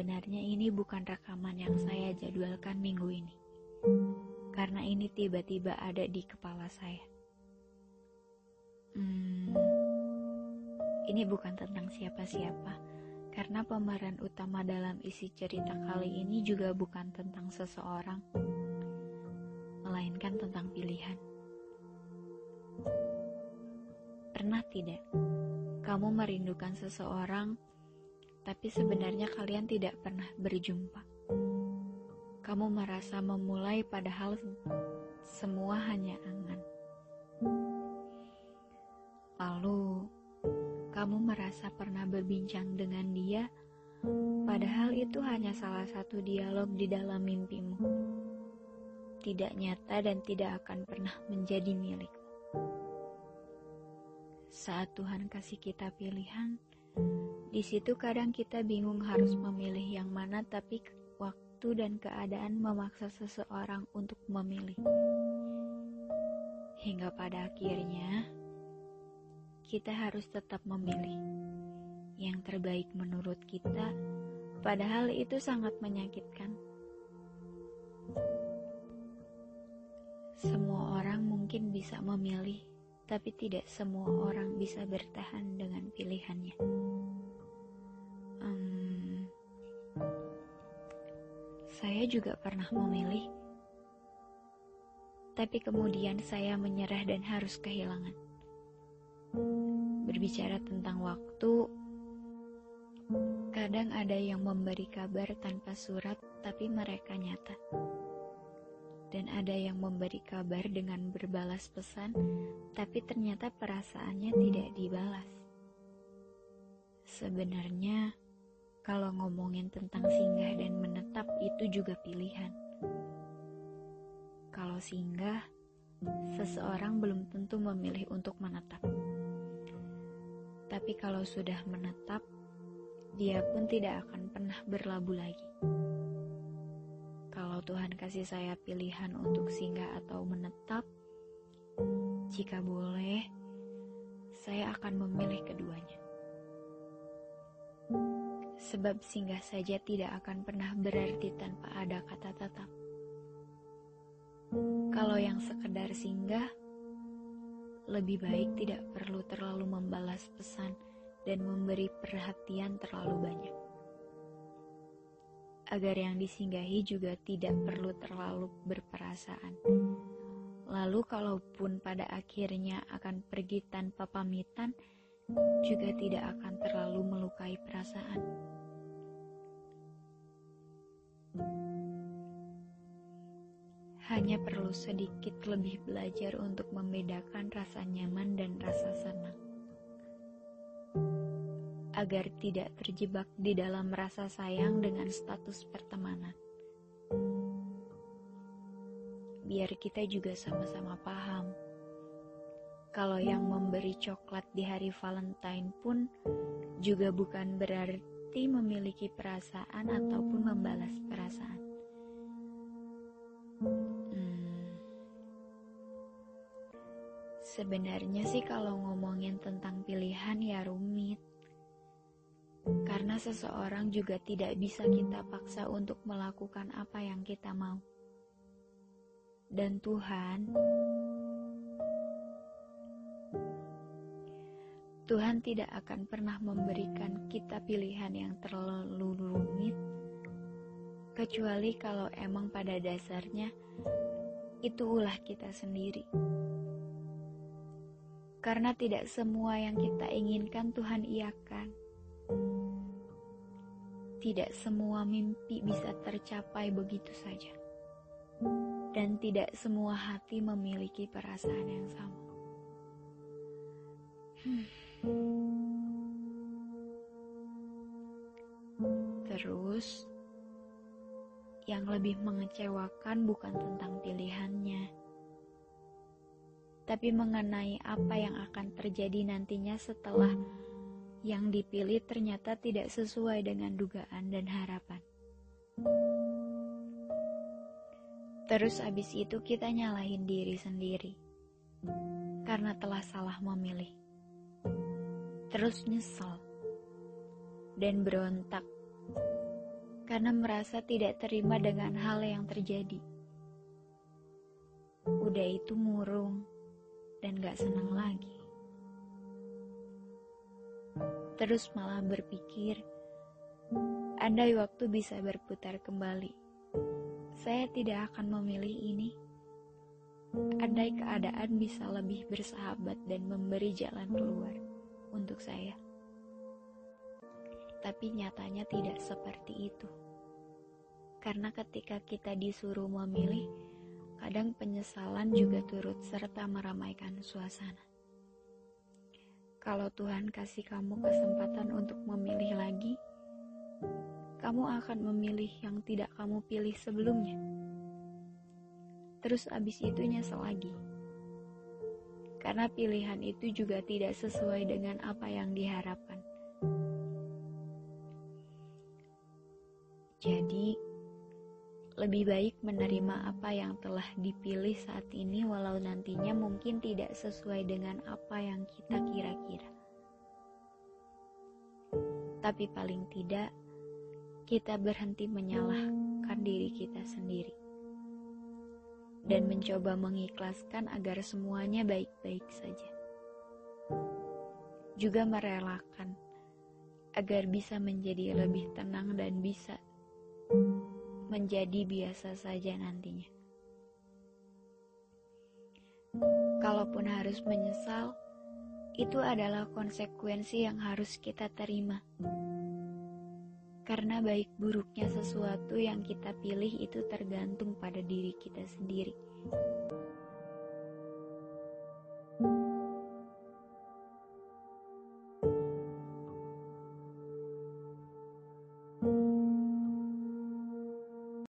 sebenarnya ini bukan rekaman yang saya jadwalkan minggu ini. Karena ini tiba-tiba ada di kepala saya. Hmm, ini bukan tentang siapa-siapa, karena pemeran utama dalam isi cerita kali ini juga bukan tentang seseorang, melainkan tentang pilihan. Pernah tidak kamu merindukan seseorang, tapi sebenarnya kalian tidak pernah berjumpa? Kamu merasa memulai, padahal semua hanya angan. Lalu, kamu merasa pernah berbincang dengan dia, padahal itu hanya salah satu dialog di dalam mimpimu. Tidak nyata dan tidak akan pernah menjadi milikmu. Saat Tuhan kasih kita pilihan, di situ kadang kita bingung harus memilih yang mana, tapi waktu dan keadaan memaksa seseorang untuk memilih. Hingga pada akhirnya, kita harus tetap memilih yang terbaik menurut kita, padahal itu sangat menyakitkan. Semua orang mungkin bisa memilih tapi tidak semua orang bisa bertahan dengan pilihannya. Saya juga pernah memilih, tapi kemudian saya menyerah dan harus kehilangan. Berbicara tentang waktu, kadang ada yang memberi kabar tanpa surat, tapi mereka nyata dan ada yang memberi kabar dengan berbalas pesan, tapi ternyata perasaannya tidak dibalas. Sebenarnya, kalau ngomongin tentang singgah dan menetap, itu juga pilihan. Kalau singgah, seseorang belum tentu memilih untuk menetap, tapi kalau sudah menetap, dia pun tidak akan pernah berlabuh lagi. Kalau Tuhan kasih saya pilihan untuk singgah atau menetap, jika boleh, saya akan memilih keduanya. Sebab singgah saja tidak akan pernah berarti tanpa ada kata tetap. Kalau yang sekedar singgah, lebih baik tidak perlu terlalu membalas pesan dan memberi perhatian terlalu banyak agar yang disinggahi juga tidak perlu terlalu berperasaan. Lalu kalaupun pada akhirnya akan pergi tanpa pamitan, juga tidak akan terlalu melukai perasaan. Hanya perlu sedikit lebih belajar untuk membedakan rasa nyaman dan rasa senang agar tidak terjebak di dalam rasa sayang dengan status pertemanan. Biar kita juga sama-sama paham, kalau yang memberi coklat di hari Valentine pun juga bukan berarti memiliki perasaan ataupun membalas perasaan. Sebenarnya sih kalau ngomongin tentang pilihan ya rumit. Karena seseorang juga tidak bisa kita paksa untuk melakukan apa yang kita mau. Dan Tuhan, Tuhan tidak akan pernah memberikan kita pilihan yang terlalu rumit, kecuali kalau emang pada dasarnya itu ulah kita sendiri. Karena tidak semua yang kita inginkan Tuhan iakan. Tidak semua mimpi bisa tercapai begitu saja, dan tidak semua hati memiliki perasaan yang sama. Hmm. Terus, yang lebih mengecewakan bukan tentang pilihannya, tapi mengenai apa yang akan terjadi nantinya setelah yang dipilih ternyata tidak sesuai dengan dugaan dan harapan. Terus abis itu kita nyalahin diri sendiri karena telah salah memilih. Terus nyesel dan berontak karena merasa tidak terima dengan hal yang terjadi. Udah itu murung dan gak senang lagi. Terus malah berpikir, andai waktu bisa berputar kembali, saya tidak akan memilih ini. Andai keadaan bisa lebih bersahabat dan memberi jalan keluar untuk saya tapi nyatanya tidak seperti itu. Karena ketika kita disuruh memilih, kadang penyesalan juga turut serta meramaikan suasana. Kalau Tuhan kasih kamu kesempatan untuk memilih lagi, kamu akan memilih yang tidak kamu pilih sebelumnya. Terus abis itu nyesel lagi. Karena pilihan itu juga tidak sesuai dengan apa yang diharapkan. Lebih baik menerima apa yang telah dipilih saat ini, walau nantinya mungkin tidak sesuai dengan apa yang kita kira-kira. Tapi paling tidak, kita berhenti menyalahkan diri kita sendiri dan mencoba mengikhlaskan agar semuanya baik-baik saja. Juga merelakan agar bisa menjadi lebih tenang dan bisa menjadi biasa saja nantinya. Kalaupun harus menyesal, itu adalah konsekuensi yang harus kita terima. Karena baik buruknya sesuatu yang kita pilih itu tergantung pada diri kita sendiri.